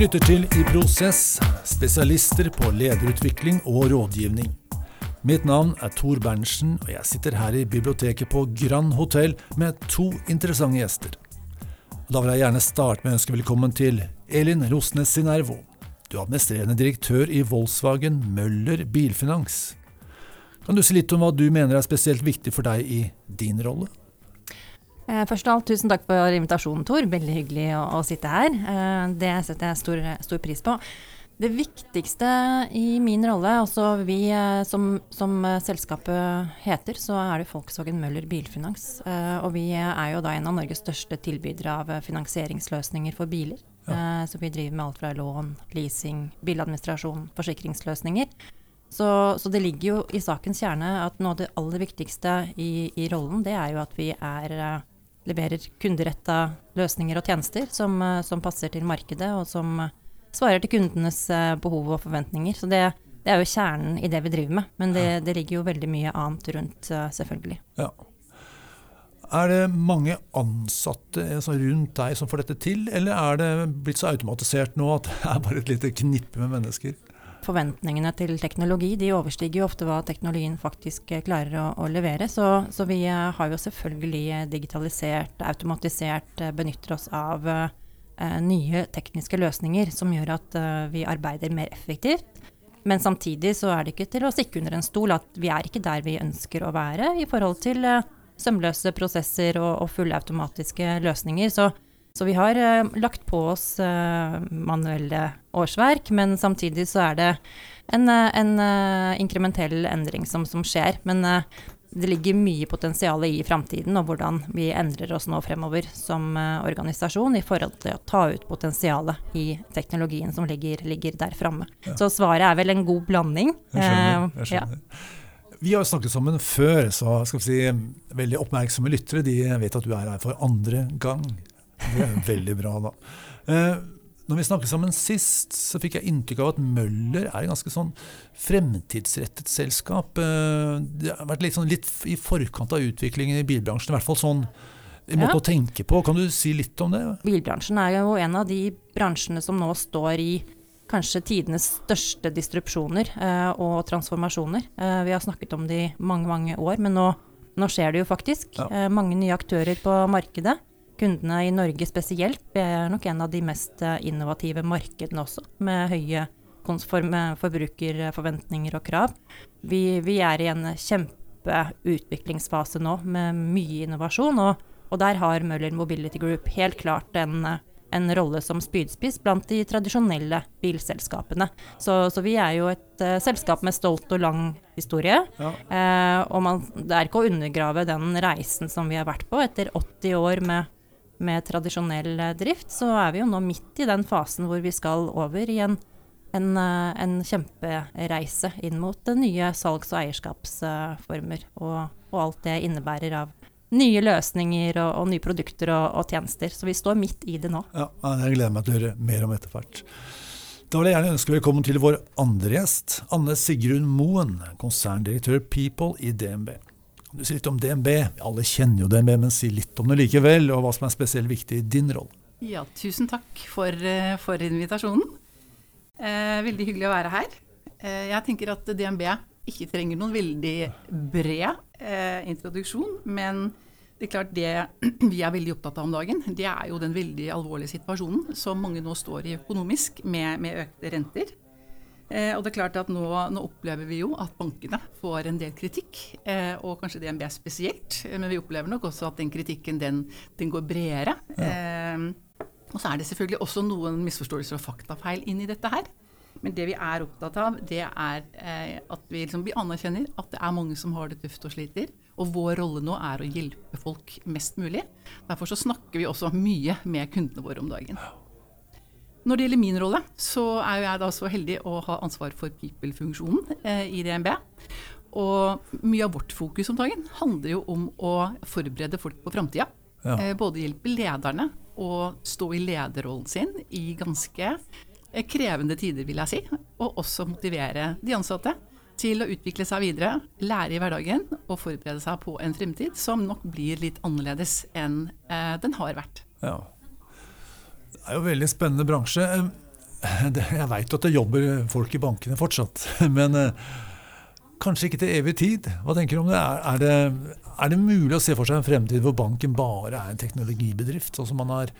lytter til I prosess, spesialister på lederutvikling og rådgivning. Mitt navn er Tor Berntsen, og jeg sitter her i biblioteket på Grand Hotell med to interessante gjester. Da vil jeg gjerne starte med å ønske velkommen til Elin Rosnes Sinervo. Du er administrerende direktør i Volkswagen Møller Bilfinans. Kan du si litt om hva du mener er spesielt viktig for deg i din rolle? Eh, først av alt, tusen takk for invitasjonen, Tor. Veldig hyggelig å, å sitte her. Eh, det setter jeg stor, stor, pris på. Det viktigste i min rolle, altså vi eh, som, som, selskapet heter, så er det Volkswagen Møller Bilfinans. Og vi er jo da en av Norges største tilbydere av finansieringsløsninger for biler. Ja. Så vi driver med alt fra lån, leasing, biladministrasjon, forsikringsløsninger. Så, så, det ligger jo i sakens kjerne at noe av det aller viktigste i, i rollen, det er jo at vi er leverer kunderetta løsninger og tjenester som, eh, som, passer til markedet, og som eh, svarer til kundenes eh, behov og forventninger. Så det, det er jo kjernen i det vi driver med. Men det, det ligger jo veldig mye annet rundt, selvfølgelig. Ja. Er det mange ansatte altså rundt deg som får dette til, eller er det blitt så automatisert nå at det er bare et lite knippe med mennesker? Forventningene til teknologi de overstiger jo ofte hva teknologien faktisk eh, klarer å, å levere. Så, så, vi eh, har jo selvfølgelig eh, digitalisert, automatisert, benytter oss av uh, nye tekniske løsninger som gjør at uh, vi arbeider mer effektivt. Men samtidig så er det ikke til å stikke under en stol at vi er ikke der vi ønsker å være i forhold til uh, sømløse prosesser og, og fullautomatiske løsninger. Så så vi har lagt på oss manuelle årsverk, men samtidig så er det en, uh, en inkrementell endring som, som skjer. Men det ligger mye potensial i framtiden og hvordan vi endrer oss nå fremover som organisasjon i forhold til å ta ut potensialet i teknologien som ligger, ligger der framme. Ja. Så svaret er vel en god blanding. Jeg skjønner. Jeg skjønner. Ja. Vi har snakket sammen før, så skal vi si veldig oppmerksomme lyttere de vet at du er her for andre gang. Det er veldig bra, da. Når vi snakket sammen sist, så fikk jeg inntrykk av at Møller er et ganske sånn fremtidsrettet selskap. Eh, det har vært litt, sånn, litt i forkant av utviklingen i bilbransjen, i hvert fall sånn i måte ja. å tenke på. Kan du si litt om det? Bilbransjen er jo en av de bransjene som nå står i kanskje tidenes største disrupsjoner eh, og transformasjoner. Eh, vi har snakket om det i mange, mange år, men nå, nå skjer det jo faktisk. Ja. Eh, mange nye aktører på markedet kundene i Norge spesielt er nok en av de mest eh, innovative markedene også, med høye forbrukerforventninger og krav. Vi, vi er i en kjempeutviklingsfase nå med mye innovasjon, og, og, der har Møller Mobility Group helt klart en, en rolle som spydspiss blant de tradisjonelle bilselskapene. Så, så vi er jo et uh, selskap med stolt og lang historie. Ja. Uh, og man, det er ikke å undergrave den reisen som vi har vært på etter 80 år med med tradisjonell eh, drift, så er vi jo nå midt i den fasen hvor vi skal over i en, en, eh, en kjempereise inn mot nye salgs- og eierskapsformer, og, og, alt det innebærer av nye løsninger og, og nye produkter og, og, tjenester. Så vi står midt i det nå. Ja, Jeg gleder meg til å høre mer om etter hvert. Da vil jeg gjerne ønske velkommen til vår andre gjest, Anne Sigrun Moen, konserndirektør People i DNB. Du sier litt om DNB. Alle kjenner jo DNB, men si litt om det likevel, og hva som er spesielt viktig i din rolle. Ja, tusen takk for, eh, for invitasjonen. Eh, veldig hyggelig å være her. Eh, jeg tenker at DNB ikke trenger noen veldig bred eh, introduksjon, men det er klart det vi er veldig opptatt av om dagen, det er jo den veldig alvorlige situasjonen som mange nå står i økonomisk, med, med økte renter. Eh, og det er klart at nå, nå, opplever vi jo at bankene får en del kritikk, eh, og kanskje DNB spesielt. Eh, men vi opplever nok også at den kritikken den, den går bredere. Ja. Eh, og så er det selvfølgelig også noen misforståelser og faktafeil inn i dette her. Men det vi er opptatt av, det er eh, at vi, liksom, vi anerkjenner at det er mange som har det tøft og sliter. Og vår rolle nå er å hjelpe folk mest mulig. Derfor så snakker vi også mye med kundene våre om dagen. Når det gjelder min rolle, så er jeg da så heldig å ha ansvar for people-funksjonen eh, i DNB. Og mye av vårt fokus om dagen handler jo om å forberede folk på framtida. Ja. Eh, både hjelpe lederne å stå i lederrollen sin i ganske eh, krevende tider, vil jeg si. Og også motivere de ansatte til å utvikle seg videre, lære i hverdagen og forberede seg på en fremtid som nok blir litt annerledes enn den har vært. Ja. Det er jo en veldig spennende bransje. Jeg veit at det jobber folk i bankene fortsatt, men eh, kanskje ikke til evig tid. Hva tenker du om det? Er, det? er det mulig å se for seg en fremtid hvor banken bare er en teknologibedrift, sånn som man har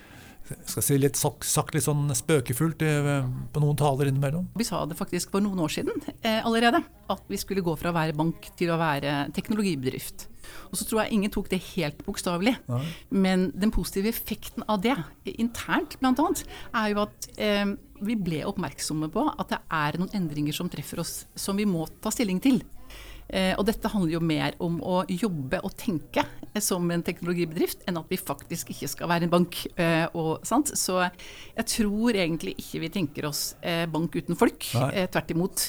skal si litt sagt litt sånn spøkefullt eh, på noen taler innimellom? Vi sa det faktisk for noen år siden eh, allerede, at vi skulle gå fra å være bank til å være teknologibedrift. Og så tror jeg ingen tok det helt bokstavelig. Men den positive effekten av det, internt bl.a., er jo at eh, vi ble oppmerksomme på at det er noen endringer som treffer oss som vi må ta stilling til. Eh, og dette handler jo mer om å jobbe og tenke som en teknologibedrift, enn at vi faktisk ikke skal være en bank. Eh, og, så jeg tror egentlig ikke vi tenker oss eh, bank uten folk. tvert imot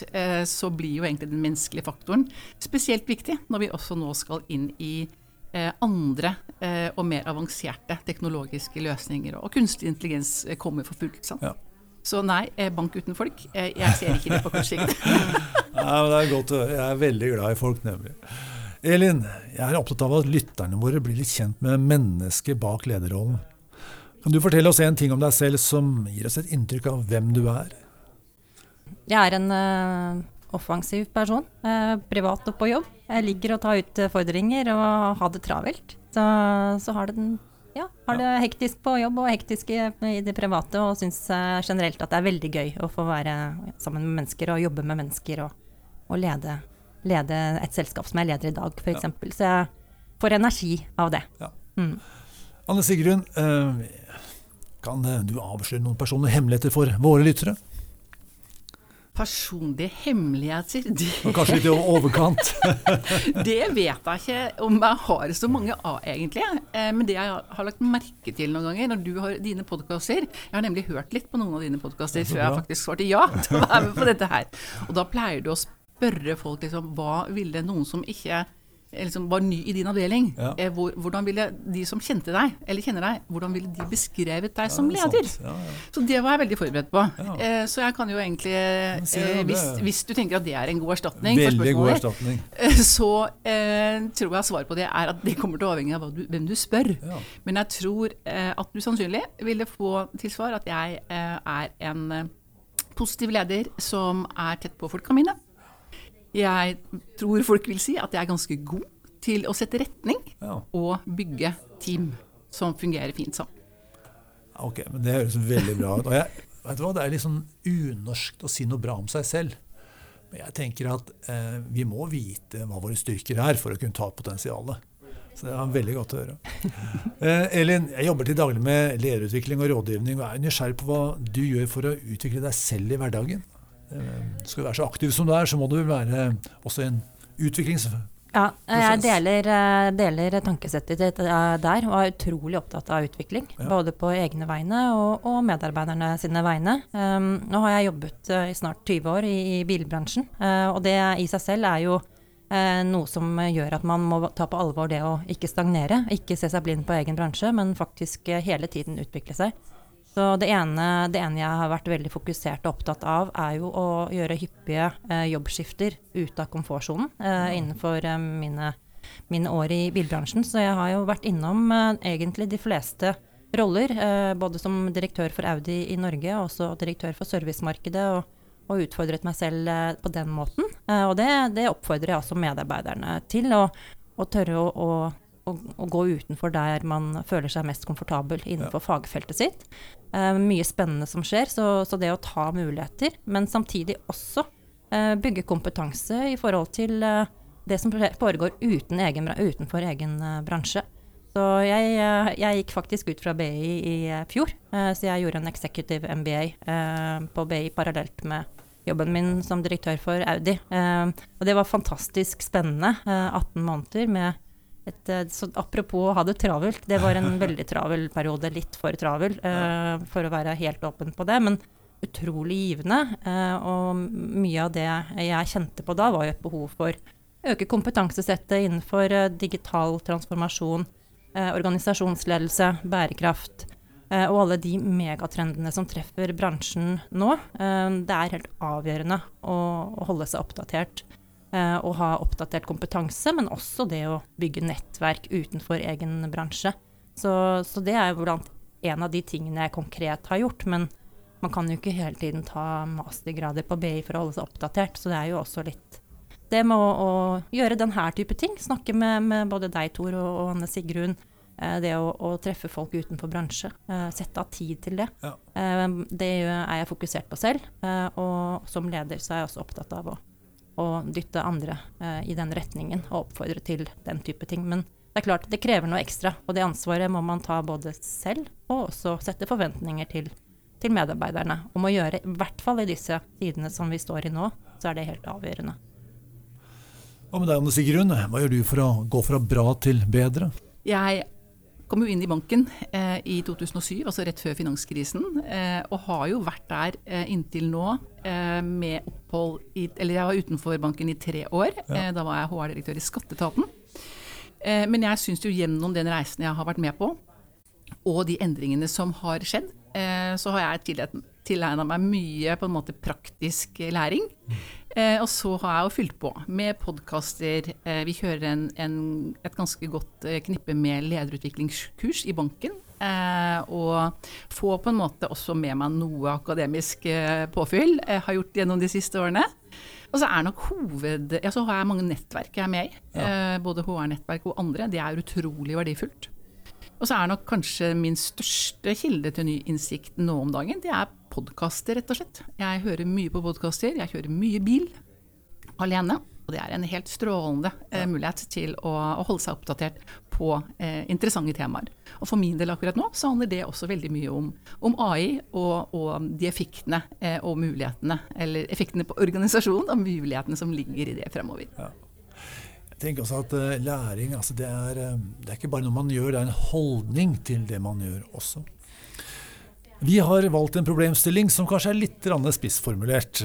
så blir jo egentlig den menneskelige faktoren spesielt viktig når vi også nå skal inn i andre og mer avanserte teknologiske løsninger. Og kunstig intelligens kommer for fullt. sant? Ja. Så nei, bank uten folk. Jeg ser ikke det på kort sikt. Nei, men det er godt å høre. Jeg er veldig glad i folk, nemlig. Elin, jeg er opptatt av at lytterne våre blir litt kjent med mennesket bak lederrollen. Kan du fortelle oss en ting om deg selv som gir oss et inntrykk av hvem du er? Jeg er en uh, offensiv person. Uh, privat og på jobb. Jeg liker å ta utfordringer og ha det travelt. Så, så har, det, ja, har det hektisk på jobb og hektisk i, i det private, og syns uh, generelt at det er veldig gøy å få være sammen med mennesker og jobbe med mennesker. og og lede, lede, et selskap som jeg leder i dag, f.eks. Ja. Så jeg får energi av det. Ja. Mm. Anne Sigrun, eh, kan du avsløre noen personlige hemmeligheter for våre lyttere? Personlige hemmeligheter det, Og Kanskje litt i overkant? det vet jeg ikke om jeg har så mange av, egentlig. Eh, men det jeg har lagt merke til noen ganger når du har dine podkaster Jeg har nemlig hørt litt på noen av dine podkaster før jeg faktisk svarte ja til å være med på dette her. Og da pleier du å spørre spørre folk liksom, hva ville noen som ikke liksom, var ny i din avdeling, ja. eh, hvor, hvordan ville de som kjente deg, eller kjenner deg, hvordan ville de beskrevet deg ja, som leder? Ja, så det var jeg veldig forberedt på. Eh, så jeg kan jo egentlig, eh, hvis, hvis, du tenker at det er en god erstatning Veldig god erstatning. Eh, så eh, tror jeg svaret på det er at det kommer til å avhenge av du, hvem du spør. Men jeg tror eh, at du sannsynlig ville få til svar at jeg er en positiv leder som er tett på folka mine jeg tror folk vil si at jeg er ganske god til å sette retning ja. og bygge team som fungerer fint sammen. Ok, men Det høres veldig bra ut. Og jeg, vet du hva, Det er litt sånn unorskt å si noe bra om seg selv. Men jeg tenker at eh, vi må vite hva våre styrker er for å kunne ta potensialet. Så det var veldig godt å høre. Eh, Elin, jeg jobber til daglig med lederutvikling og rådgivning. og er nysgjerrig på hva du gjør for å utvikle deg selv i hverdagen. Eh, skal du være så aktiv som du er, så må du være også en utviklingsprosess. Ja, jeg deler, eh, deler tankesettet ditt eh, der, og er utrolig opptatt av utvikling. Ja. Både på egne vegne og, og, medarbeiderne sine vegne. Um, nå har jeg jobbet i snart 20 år i, i bilbransjen, uh, og det i seg selv er jo uh, noe som gjør at man må ta på alvor det å ikke stagnere. Ikke se seg blind på egen bransje, men faktisk hele tiden utvikle seg. Så det ene, det ene, jeg har vært veldig fokusert og opptatt av, er jo å gjøre hyppige eh, jobbskifter ut av komfortsonen eh, innenfor eh, mine, mine, år i bilbransjen. Så jeg har jo vært innom eh, egentlig de fleste roller, eh, både som direktør for Audi i Norge og også direktør for servicemarkedet, og, og utfordret meg selv eh, på den måten. og det, det, oppfordrer jeg også medarbeiderne til, å, å tørre å, å å, å, gå utenfor der man føler seg mest komfortabel innenfor ja. fagfeltet sitt. Uh, mye spennende som skjer, så, så, det å ta muligheter, men samtidig også uh, bygge kompetanse i forhold til uh, det som foregår uten egen, utenfor egen bransje. Så jeg, jeg, gikk faktisk ut fra BI i fjor, så jeg gjorde en executive MBA på BI parallelt med jobben min som direktør for Audi. og det var fantastisk spennende. 18 måneder med et, eh, så apropos å ha det travelt, det var en veldig travel periode. Litt for travel, uh, for å være helt åpen på det. Men utrolig givende. Uh, og mye av det jeg kjente på da, var jo et behov for å øke kompetansesettet innenfor uh, digital transformasjon, organisasjonsledelse, bærekraft. og alle de megatrendene som treffer bransjen nå. det er helt avgjørende å, å holde seg oppdatert å ha oppdatert kompetanse, men også det å bygge nettverk utenfor egen bransje. Så, så det er jo blant en av de tingene jeg konkret har gjort. Men man kan jo ikke hele tiden ta mastergrader på BI for å holde seg oppdatert, så det er jo også litt det med å, å gjøre denne type ting. Snakke med, med både deg, Tor, og, og Anne Sigrun. Eh, det å, å, treffe folk utenfor bransje. Eh, sette av tid til det. Ja. Eh, det er jeg fokusert på selv. Eh, og som leder så er jeg også opptatt av å, å dytte andre eh, i den retningen og oppfordre til den type ting. Men det er klart, det krever noe ekstra. Og det ansvaret må man ta både selv og også sette forventninger til til medarbeiderne om å gjøre, i hvert fall i disse tidene som vi står i nå, så er det helt avgjørende. Hva med deg, Anne Sigrun? Hva gjør du for å gå fra bra til bedre? Jeg kom jo inn i banken eh, i 2007, altså rett før finanskrisen, eh, og har jo vært der eh, inntil nå eh, med opphold i Eller jeg var utenfor banken i tre år. Ja. Eh, da var jeg HR-direktør i Skatteetaten. Eh, men jeg syns jo gjennom den reisen jeg har vært med på, og de endringene som har skjedd, så har jeg tilegna meg mye på en måte praktisk læring. Eh, og så har jeg jo fylt på med podkaster. Eh, vi kjører en, en, et ganske godt knippe med lederutviklingskurs i banken. og få på en måte også med meg noe akademisk påfyll. Jeg har gjort gjennom de siste årene. Og så er nok hoved... Ja, så har jeg mange nettverk jeg er med i. Ja. både HR-nettverk og andre. Det er utrolig verdifullt. Og så er nok kanskje min største kilde til ny innsikt nå om dagen, det er podkaster, rett og slett. Jeg hører mye på podkaster, jeg kjører mye bil alene. Og det er en helt strålende eh, mulighet til å, å, holde seg oppdatert på eh, interessante temaer. Og for min del akkurat nå så handler det også veldig mye om, om AI og, og, de effektene eh, og mulighetene, eller effektene på organisasjonen og mulighetene som ligger i det fremover. Ja tenker også at uh, læring altså det, er, uh, det, er, ikke bare noe man gjør, det er en holdning til det man gjør også. Vi har valgt en problemstilling som kanskje er litt spissformulert.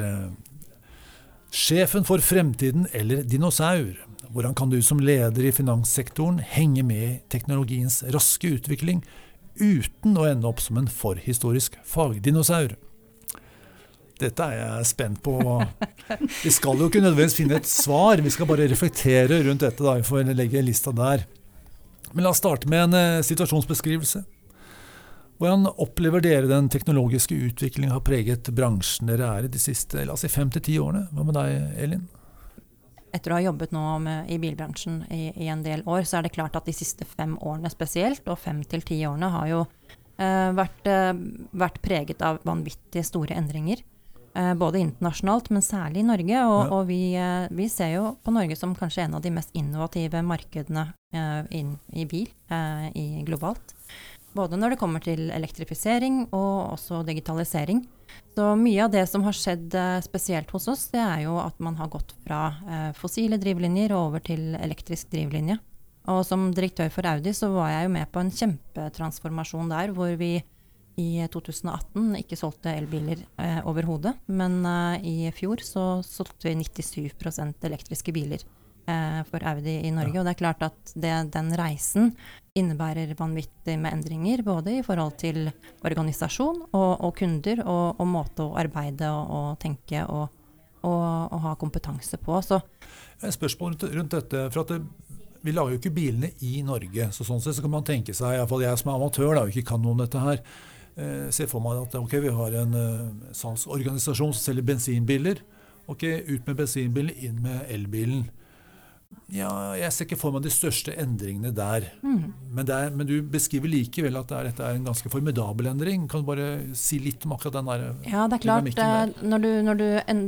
Sjefen for fremtiden eller dinosaur? Hvordan kan du som leder i finanssektoren henge med teknologiens raske utvikling uten å ende opp som en forhistorisk fagdinosaur? Dette er jeg spent på. Vi skal jo ikke nødvendigvis finne et svar, vi skal bare reflektere rundt dette. da, Vi får legge lista der. Men la oss starte med en uh, situasjonsbeskrivelse. Hvordan opplever dere den teknologiske utviklingen har preget bransjen dere er i de siste la oss si, fem til ti årene? Hva med deg, Elin? Etter å ha jobbet nå med, i bilbransjen i, i, en del år, så er det klart at de siste fem årene spesielt, og fem til ti årene, har jo eh, vært, eh, vært preget av vanvittig store endringer. Eh, både internasjonalt, men særlig i Norge. Og, ja. og vi, eh, vi, ser jo på Norge som kanskje en av de mest innovative markedene eh, inn, i bil i globalt. Både når det kommer til elektrifisering og også digitalisering. Så mye av det som har skjedd spesielt hos oss, det er jo at man har gått fra fossile drivlinjer over til elektrisk drivlinje. Og som direktør for Audi så var jeg jo med på en kjempetransformasjon der, hvor vi i 2018 ikke solgte elbiler eh, overhodet. Men eh, i fjor så solgte vi 97% elektriske biler eh, for Audi i Norge. Ja. Og det er klart at det, den reisen innebærer vanvittig med endringer. Både i forhold til organisasjon og, og kunder og, og, måte å arbeide og, og tenke og, ha kompetanse på. Så spørsmål rundt, dette. for at det vi lager jo ikke bilene i Norge. så Sånn sett så kan man tenke seg, iallfall jeg som er amatør da, og ikke kan noe om dette her, se for meg at okay, vi har en eh, salgsorganisasjon som selger bensinbiler. Ok, Ut med bensinbilen, inn med elbilen. Ja, jeg ser ikke for meg de største endringene der. Mm. Men, der, men, du beskriver likevel at det er, dette er en ganske formidabel endring. Kan du bare si litt om akkurat den der Ja, det er klart. Eh, når du, når du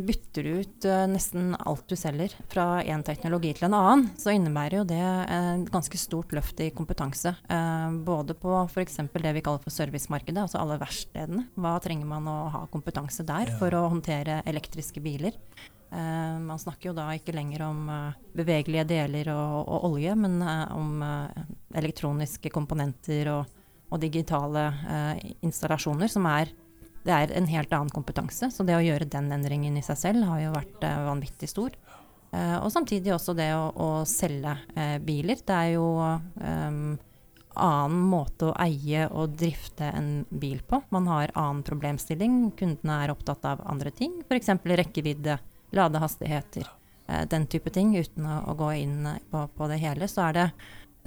bytter ut uh, nesten alt du selger fra én teknologi til en annen, så innebærer jo det et ganske stort løft i kompetanse. Både på f.eks. det vi kaller for servicemarkedet, altså alle verkstedene. Hva trenger man å ha kompetanse der for å håndtere elektriske biler? Uh, man snakker jo da ikke lenger om uh, bevegelige deler og, og olje, men uh, om elektroniske komponenter og, og digitale installasjoner, som er det er en helt annen kompetanse. Så det å gjøre den endringen i seg selv har jo vært vanvittig stor. og samtidig også det å, å selge biler. Det er jo um, annen måte å eie og drifte en bil på. Man har annen problemstilling. Kundene er opptatt av andre ting, f.eks. rekkevidde ladehastigheter, eh, den type ting, uten å, å gå inn på, på, det hele, så er det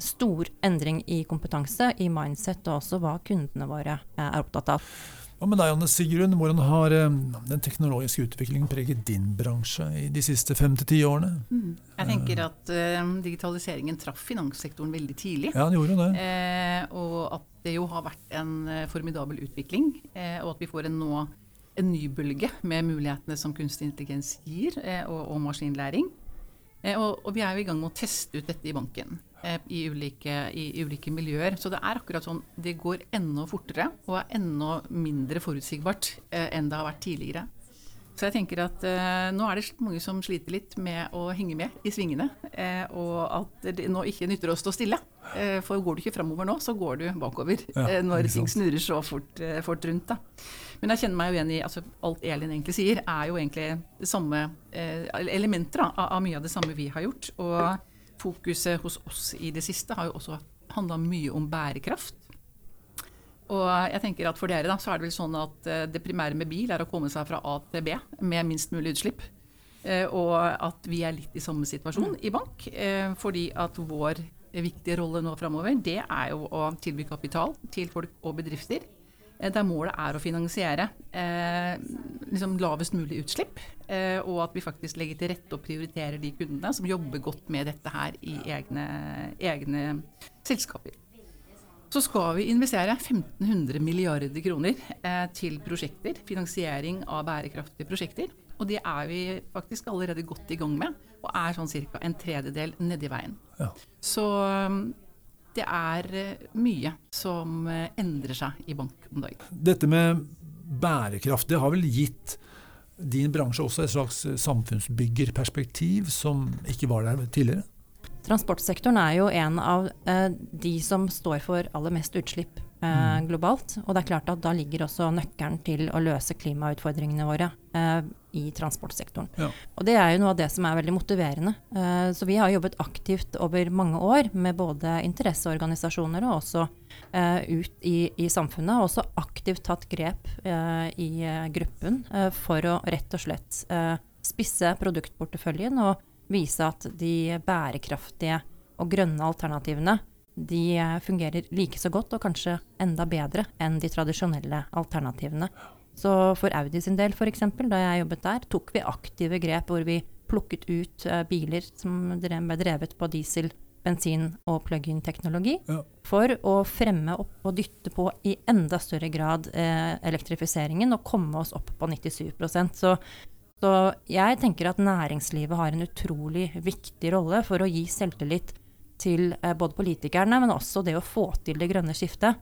stor endring i kompetanse, i mindset og også hva kundene våre eh, er opptatt av. Hva med deg, Anne Sigrun? Hvordan har eh, den teknologiske utviklingen preget din bransje i de siste fem til ti årene? Mm. Jeg tenker at uh, digitaliseringen traff finanssektoren veldig tidlig. Ja, den gjorde det. Uh, og at det jo har vært en uh, formidabel utvikling. uh, og at vi får en, nå en ny bølge med mulighetene som kunstig intelligens gir, eh, og, og, maskinlæring. Og, og, vi er jo i gang med å teste ut dette i banken. Eh, i ulike, i ulike, miljøer. Så det er akkurat sånn det går enda fortere og er enda mindre forutsigbart eh, enn det har vært tidligere. Så jeg tenker at eh, nå er det mange som sliter litt med å henge med i svingene. Eh, og at det nå ikke nytter å stå stille. Eh, for går du ikke framover nå, så går du bakover. Ja, eh, når ting snurrer så fort, fort, rundt. Da. Men jeg kjenner meg jo igjen i altså, Alt Elin egentlig sier, er jo egentlig samme elementer da, av, mye av det samme vi har gjort. og fokuset hos oss i det siste har jo også handla mye om bærekraft. Og jeg tenker at For dere da, så er det vel sånn at eh, det primære med bil er å komme seg fra A til B med minst mulig utslipp. Eh, og at vi er litt i samme situasjon i bank. Eh, fordi at vår viktige rolle nå framover det er jo å tilby kapital til folk og bedrifter der målet er å finansiere eh, liksom lavest mulig utslipp, eh, og at vi faktisk legger til rette og prioriterer de kundene som jobber godt med dette her i egne, egne selskaper. Så skal vi investere 1500 milliarder kroner eh, til prosjekter, finansiering av bærekraftige prosjekter. Og det er vi faktisk allerede godt i gang med, og er sånn ca. en tredjedel nedi veien. Ja. Så det er eh, mye som eh, endrer seg i bank om dagen. Dette med bærekraft, det har vel gitt din bransje også et slags eh, samfunnsbyggerperspektiv som ikke var der tidligere? Transportsektoren er jo en av eh, de som står for aller mest utslipp eh, mm. globalt. Og det er klart at da ligger også nøkkelen til å løse klimautfordringene våre eh, i transportsektoren. Ja. Og det er jo noe av det som er veldig motiverende. Eh, så vi har jobbet aktivt over mange år med både interesseorganisasjoner og også eh, ut i, i, samfunnet. Og også aktivt tatt grep eh, i gruppen for å rett og slett spisse produktporteføljen og vise at de bærekraftige og grønne alternativene de fungerer like så godt, og kanskje enda bedre, enn de tradisjonelle alternativene. Så for Audi sin del, f.eks., da jeg jobbet der, tok vi aktive grep hvor vi plukket ut uh, biler som ble drevet på diesel, bensin og plug-in-teknologi, ja. for å fremme opp og dytte på i enda større grad uh, elektrifiseringen og komme oss opp på 97 Så så jeg tenker at næringslivet har en utrolig viktig rolle for å gi selvtillit til eh, både politikerne, men også det å få til det grønne skiftet.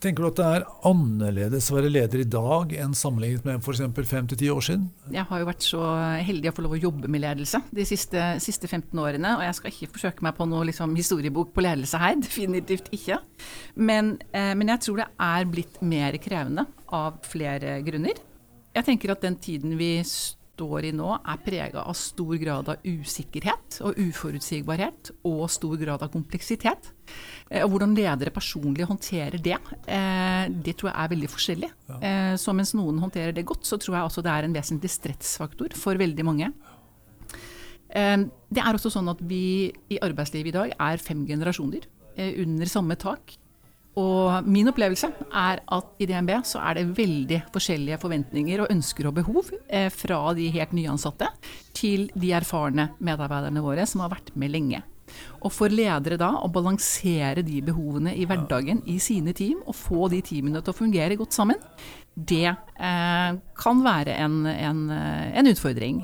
Tenker du at det er annerledes å være leder i dag enn sammenlignet med f.eks. fem til ti år siden? Jeg har jo vært så heldig å få lov å jobbe med ledelse de siste, siste 15 årene. Og jeg skal ikke forsøke meg på noe liksom, historiebok på ledelse her, definitivt ikke. Men, eh, men jeg tror det er blitt mer krevende av flere grunner. Jeg tenker at den tiden vi står står i nå, er prega av stor grad av usikkerhet og uforutsigbarhet, og stor grad av kompleksitet. Eh, og hvordan ledere personlig håndterer det, eh, det tror jeg er veldig forskjellig. Eh, så mens noen håndterer det godt, så tror jeg også det er en vesentlig stressfaktor for veldig mange. Det er også sånn at vi i arbeidslivet i dag er fem generasjoner under samme tak. Og min opplevelse er at i DNB så er det veldig forskjellige forventninger og ønsker og behov eh, fra de helt nyansatte til de erfarne medarbeiderne våre som har vært med lenge. Og for ledere da å balansere de behovene i hverdagen i sine team, og få de teamene til å fungere godt sammen, det eh, kan være en, en, eh, en utfordring.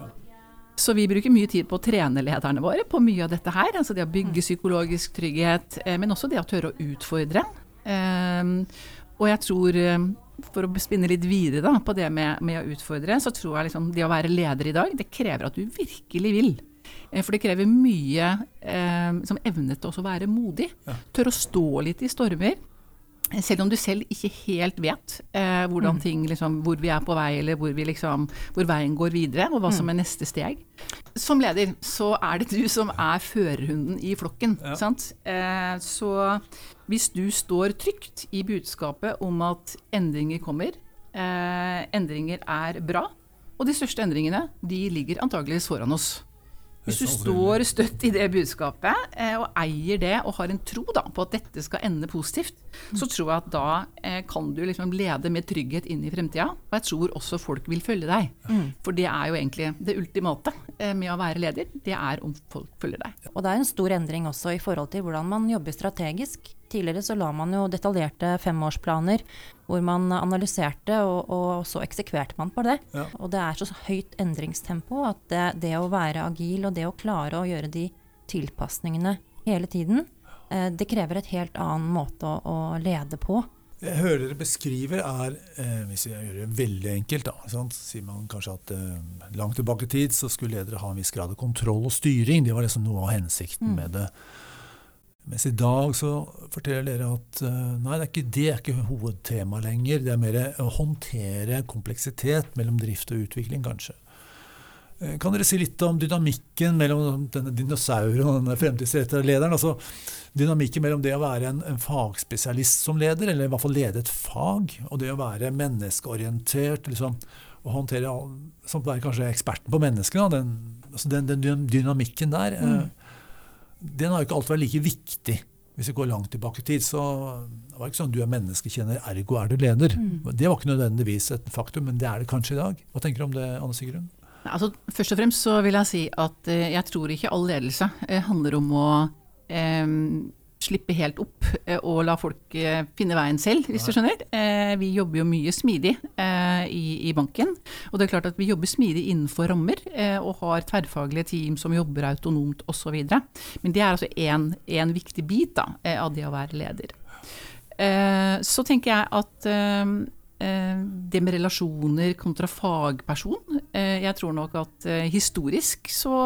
Så vi bruker mye tid på å trene lederne våre på mye av dette her. Altså det å bygge psykologisk trygghet, eh, men også det å tørre å utfordre. Um, og jeg tror, ehm, for å spinne litt videre da, på det med, med, å utfordre, så tror jeg liksom det å være leder i dag, det krever at du virkelig vil. Eh, for det krever mye eh, som evne til å være modig. Ja. Tør å stå litt i stormer. Selv om du selv ikke helt vet eh, hvordan mm. ting, liksom, hvor vi er på vei, eller hvor, liksom, hvor, veien går videre, og hva som mm. er neste steg. Som leder så er det du som er førerhunden i flokken. Ja. Eh, så hvis du står trygt i budskapet om at endringer kommer, eh, endringer er bra, og de største endringene de ligger antageligvis foran oss. Hvis du står støtt i det budskapet eh, og eier det og har en tro da, på at dette skal ende positivt, så tror jeg at da eh, kan du liksom lede med trygghet inn i fremtida. Og jeg tror også folk vil følge deg. Mm. For det er jo egentlig det ultimate eh, med å være leder. Det er om folk følger deg. Og det er en stor endring også i forhold til hvordan man jobber strategisk. Tidligere så la man jo detaljerte femårsplaner hvor man analyserte, og, og så eksekverte man på det. Ja. Og det er så høyt endringstempo at det, det, å være agil og det å klare å gjøre de tilpasningene hele tiden, eh, det krever et helt annen måte å, å lede på. Jeg hører dere beskriver er, eh, hvis jeg gjør det veldig enkelt, da, sant? sier man kanskje at eh, langt tilbake i tid så skulle ledere ha en viss grad av kontroll og styring. Det var liksom noe av hensikten mm. med det. Mens i dag så forteller dere at uh, nei, det er, ikke, det er ikke hovedtema lenger. Det er mer å håndtere kompleksitet mellom drift og utvikling, kanskje. Uh, kan dere si litt om dynamikken mellom denne dinosauren og denne fremtidsrettede lederen? Altså dynamikken mellom det å være en, en, fagspesialist som leder, eller i hvert fall lede et fag, og det å være menneskeorientert, liksom, og håndtere Som være kanskje eksperten på menneskene, den, altså den, den, dynamikken der. Uh, mm den har jo ikke alltid vært like viktig. Hvis vi går langt tilbake i tid, så det var ikke sånn du er menneskekjenner, ergo er du leder. Mm. Det var ikke nødvendigvis et faktum, men det er det kanskje i dag. Hva tenker du om det, Anne Sigrun? Altså, først og fremst så vil jeg si at eh, jeg tror ikke all ledelse eh, handler om å eh, slippe helt opp eh, og la folk eh, finne veien selv, hvis du skjønner. Eh, vi jobber jo mye smidig i, banken. Og det er klart at vi jobber smidig innenfor rammer og har tverrfaglige team som jobber autonomt osv. Men det er altså én viktig bit da, av det å være leder. Så tenker jeg at det med relasjoner kontra fagperson Jeg tror nok at historisk så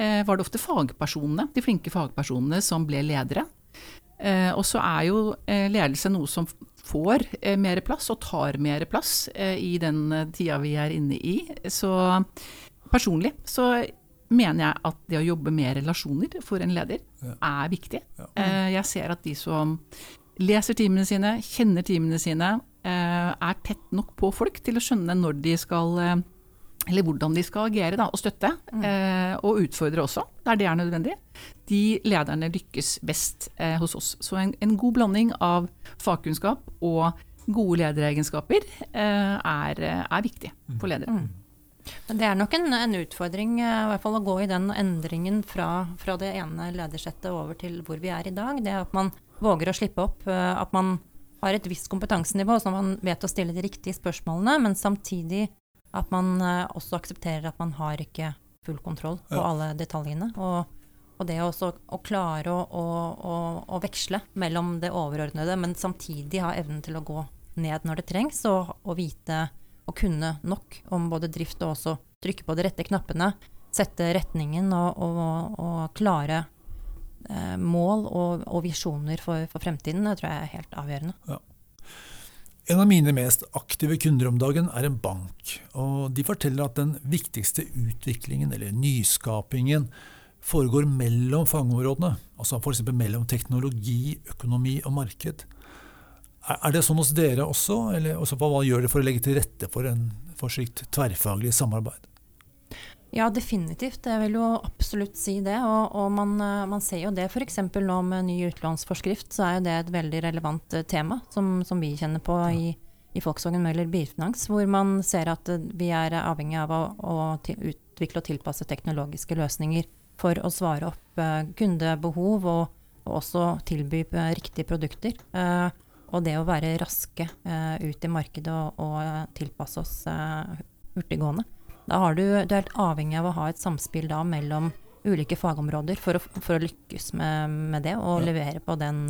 var det ofte fagpersonene, de flinke fagpersonene som ble ledere. Eh, og så er jo eh, ledelse noe som får mer plass, og tar mer plass i den tida vi er inne i. Så personlig så mener jeg at det å jobbe med relasjoner for en leder ja. er viktig. Ja. Jeg ser at de som leser timene sine, kjenner timene sine, er tett nok på folk til å skjønne når de skal eller hvordan de skal agere da, og støtte, mm. eh, og utfordre også, der det er nødvendig, de lederne lykkes best eh, hos oss. Så en, en, god blanding av fagkunnskap og gode lederegenskaper eh, er, er, viktig for mm. ledere. Mm. Men det er nok en, en, utfordring eh, i hvert fall å gå i den endringen fra, fra det ene ledersettet over til hvor vi er i dag. Det at man våger å slippe opp. Eh, at man har et visst kompetansenivå, så man vet å stille de riktige spørsmålene, men samtidig at man uh, også aksepterer at man har ikke full kontroll på alle detaljene. Og, og det også å klare å, å, å, å, veksle mellom det overordnede, men samtidig ha evnen til å gå ned når det trengs, og, og vite og kunne nok om både drift og også trykke på de rette knappene, sette retningen og, og klare eh, mål og, visjoner for, for, fremtiden. Det tror jeg er helt avgjørende. Ja. En av mine mest aktive kunder om dagen er en bank, og de forteller at den viktigste utviklingen, eller nyskapingen, foregår mellom fagområdene, altså f.eks. mellom teknologi, økonomi og marked. Er det sånn hos dere også, eller også, hva gjør dere for å legge til rette for, en, for slikt tverrfaglig samarbeid? Ja, definitivt. Jeg vil jo absolutt si det. Og, og man, eh, man, ser jo det f.eks. nå med ny utlånsforskrift, så er jo det et veldig relevant eh, tema som, som vi kjenner på i, i Volkswagen Møller Bilfinans, hvor man ser at eh, vi er avhengig av å, å utvikle og tilpasse teknologiske løsninger for å svare opp kundebehov og, og også tilby riktige produkter. og det å være raske ut i markedet og, og tilpasse oss hurtiggående. Da har du, du er helt avhengig av å ha et samspill da mellom ulike fagområder for å, for å lykkes med, med, det, og ja. levere på, den,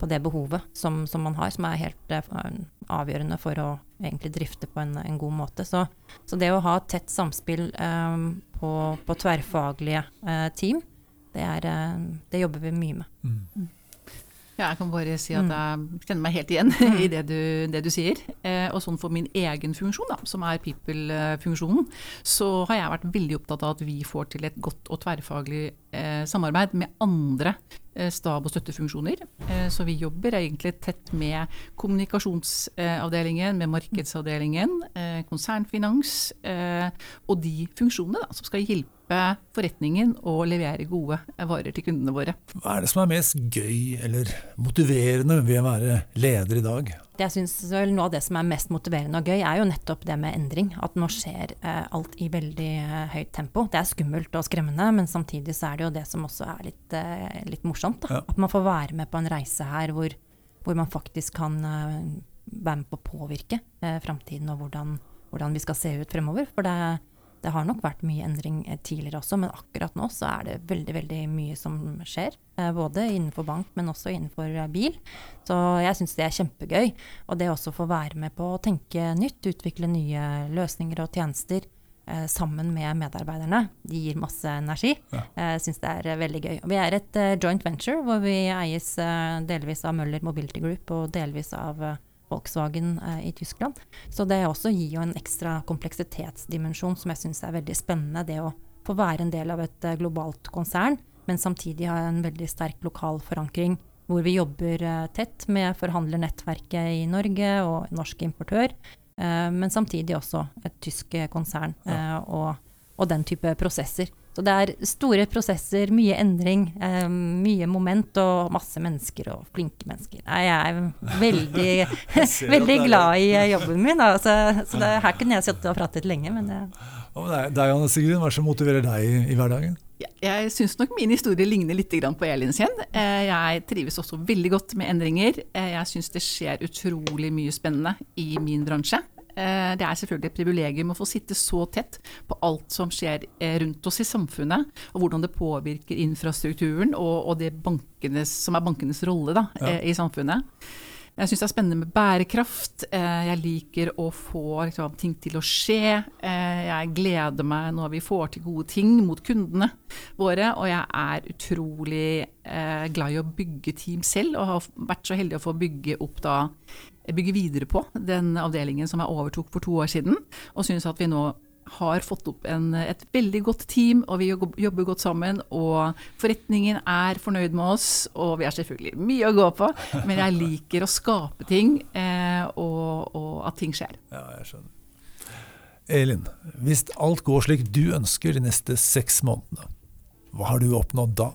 på, det behovet som, som, man har, som er helt uh, avgjørende for å egentlig drifte på en, en god måte. Så, så, det å ha tett samspill um, på, på, tverrfaglige uh, team, det, er, uh, det, jobber vi mye med. Mm. Ja, jeg kan bare si at mm. jeg kjenner meg helt igjen mm. i det du, det du sier. Eh, og sånn for min egen funksjon, da, som er people-funksjonen, så har jeg vært veldig opptatt av at vi får til et godt og tverrfaglig eh, samarbeid med andre eh, stab- og støttefunksjoner. Eh, så vi jobber egentlig tett med kommunikasjonsavdelingen, med markedsavdelingen, eh, konsernfinans eh, og de funksjonene da, som skal hjelpe hjelpe forretningen å levere gode varer til kundene våre. Hva er det som er mest gøy eller motiverende ved å være leder i dag? Det jeg synes Noe av det som er mest motiverende og gøy, er jo nettopp det med endring. At nå skjer eh, alt i veldig eh, høyt tempo. Det er skummelt og skremmende, men samtidig så er det jo det som også er litt, eh, litt morsomt. Ja. At man får være med på en reise her hvor, hvor man faktisk kan eh, være med på å påvirke eh, framtiden og hvordan, hvordan, vi skal se ut fremover. For det, det har nok vært mye endring eh, tidligere også, men akkurat nå så er det veldig veldig mye som skjer. Eh, både innenfor bank, men også innenfor eh, bil. Så jeg syns det er kjempegøy. Og det også få være med på å tenke nytt, utvikle nye løsninger og tjenester sammen med medarbeiderne. De gir masse energi. Jeg ja. syns det er veldig gøy. Vi er et joint venture hvor vi eies delvis av Møller Mobility Group og delvis av Volkswagen eh, i Tyskland. Så det også gir jo en ekstra kompleksitetsdimensjon som jeg syns er veldig spennende. Det å få være en del av et eh, globalt konsern, men samtidig ha en veldig sterk lokal forankring. Hvor vi jobber eh, tett med forhandlernettverket i Norge og norsk importør. Eh, men samtidig også et tysk konsern og, og den type prosesser. Så det er store prosesser, mye endring, eh, mye moment og masse mennesker og flinke mennesker. Nei, jeg er veldig, veldig glad i jobben min. Da. Så, så det, her kunne jeg sittet og pratet lenge, men det deg, Anne Sigrid, Hva som motiverer deg i, i hverdagen? Jeg syns nok min historie ligner litt på Elins igjen. Eh, jeg trives også veldig godt med endringer. Eh, jeg syns det skjer utrolig mye spennende i min bransje. Eh, det er selvfølgelig et privilegium å få sitte så tett på alt som skjer eh, rundt oss i samfunnet, og hvordan det påvirker infrastrukturen og, og det bankenes, som er bankenes rolle da, ja. Eh, i samfunnet. Jeg syns det er spennende med bærekraft. Jeg liker å få liksom, ting til å skje. Jeg gleder meg når vi får til gode ting mot kundene våre. Og jeg er utrolig glad i å bygge team selv, og har vært så heldig å få bygge opp da bygge videre på den avdelingen som jeg overtok for to år siden, og syns at vi nå har fått opp en, et veldig godt team, og vi jobber godt sammen. Og forretningen er fornøyd med oss, og vi har selvfølgelig mye å gå på. Men jeg liker å skape ting, eh, og, og, at ting skjer. Ja, jeg skjønner. Elin, hvis alt går slik du ønsker de neste seks månedene, hva har du oppnådd da?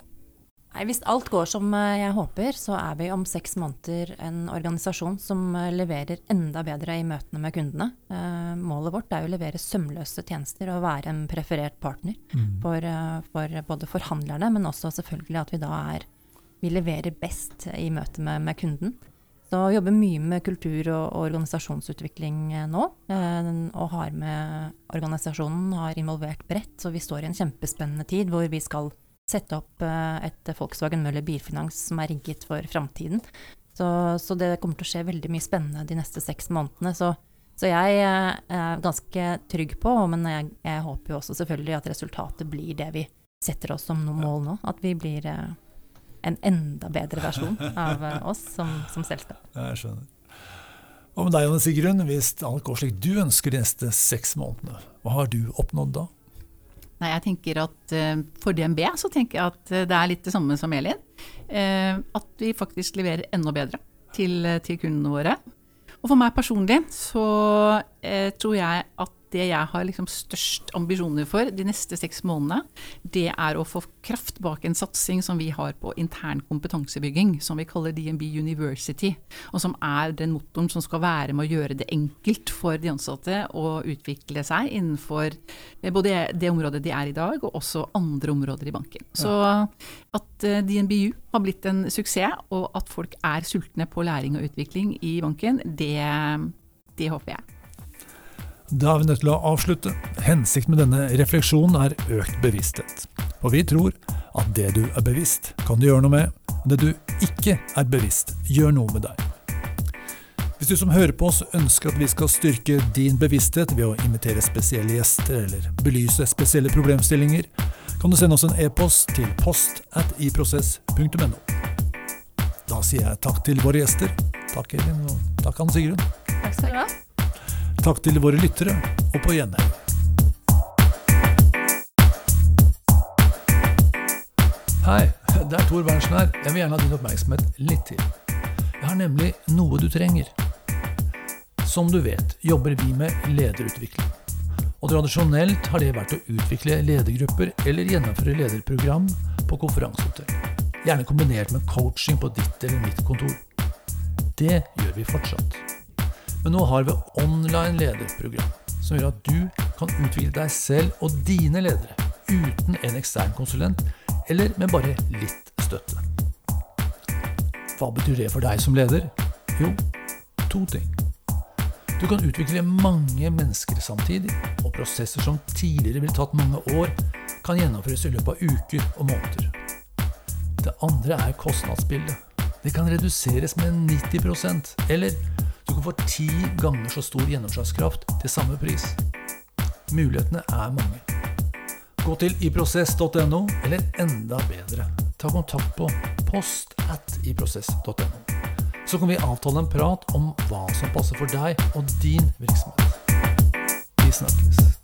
Nei, Hvis alt går som eh, jeg håper, så er vi om seks måneder en organisasjon som eh, leverer enda bedre i møtene med kundene. Eh, målet vårt er å levere sømløse tjenester og være en preferert partner mm. for, for, både forhandlerne, men også selvfølgelig at vi da er Vi leverer best i møte med, med kunden. Så vi jobber mye med kultur og, og organisasjonsutvikling nå. og har med organisasjonen har involvert bredt, så vi står i en kjempespennende tid hvor vi skal sette opp eh, et Volkswagen Møller Bilfinans som er rigget for framtiden. Så, så, det kommer til å skje veldig mye spennende de neste seks månedene. Så, så jeg eh, er ganske trygg på, men jeg, jeg, håper jo også selvfølgelig at resultatet blir det vi setter oss som mål nå. At vi blir eh, en enda bedre versjon av oss som, som selskap. Jeg skjønner. Og med deg, Anne Sigrun, hvis alt går slik du ønsker de neste seks månedene, hva har du oppnådd da? Nei, jeg tenker at uh, For DNB så tenker jeg at uh, det er litt det samme som Elin. Uh, at vi faktisk leverer enda bedre til, til kundene våre. Og for meg personlig så tror jeg at det jeg har liksom størst ambisjoner for de neste seks månedene, det er å få kraft bak en satsing som vi har på intern kompetansebygging, som vi kaller DNB University. Og som er den motoren som skal være med å gjøre det enkelt for de ansatte å utvikle seg innenfor eh, både det området de er i dag, og også andre områder i banken. Så at eh, DNBU har blitt en suksess, og at folk er sultne på læring og utvikling i banken, det, det håper jeg. Da er vi nødt til å avslutte. Hensikten med denne refleksjonen er økt bevissthet. Og vi tror at det du er bevisst, kan du gjøre noe med. Det du ikke er bevisst, gjør noe med deg. Hvis du som hører på oss ønsker at vi skal styrke din bevissthet ved å invitere spesielle gjester eller belyse spesielle problemstillinger, kan du sende oss en e-post til post at iprosess.no. Da sier jeg takk til våre gjester. Takk Elin, og takk Anne Sigrun. Takk skal du ha. Takk til våre lyttere, og på gjenhør. Hei, det er Tor Berntsen her. Jeg vil gjerne ha din oppmerksomhet litt til. Jeg har nemlig noe du trenger. Som du vet, jobber vi med lederutvikling. Og tradisjonelt har det vært å utvikle ledergrupper eller gjennomføre lederprogram på konferansehotell. Gjerne kombinert med coaching på ditt eller mitt kontor. Det gjør vi fortsatt. Men nå har vi online lederprogram, som gjør at du kan utvikle deg selv og dine ledere uten en ekstern konsulent, eller med bare litt støtte. Hva betyr det for deg som leder? Jo, to ting. Du kan utvikle mange mennesker samtidig, og prosesser som tidligere ville tatt mange år, kan gjennomføres i løpet av uker og måneder. Det andre er kostnadsbildet. Det kan reduseres med 90% eller du kan få ti ganger så stor gjennomslagskraft til samme pris. Mulighetene er mange. Gå til iprosess.no, eller enda bedre, ta kontakt på post at iprosess.no. Så kan vi avtale en prat om hva som passer for deg og din virksomhet. Vi snakkes.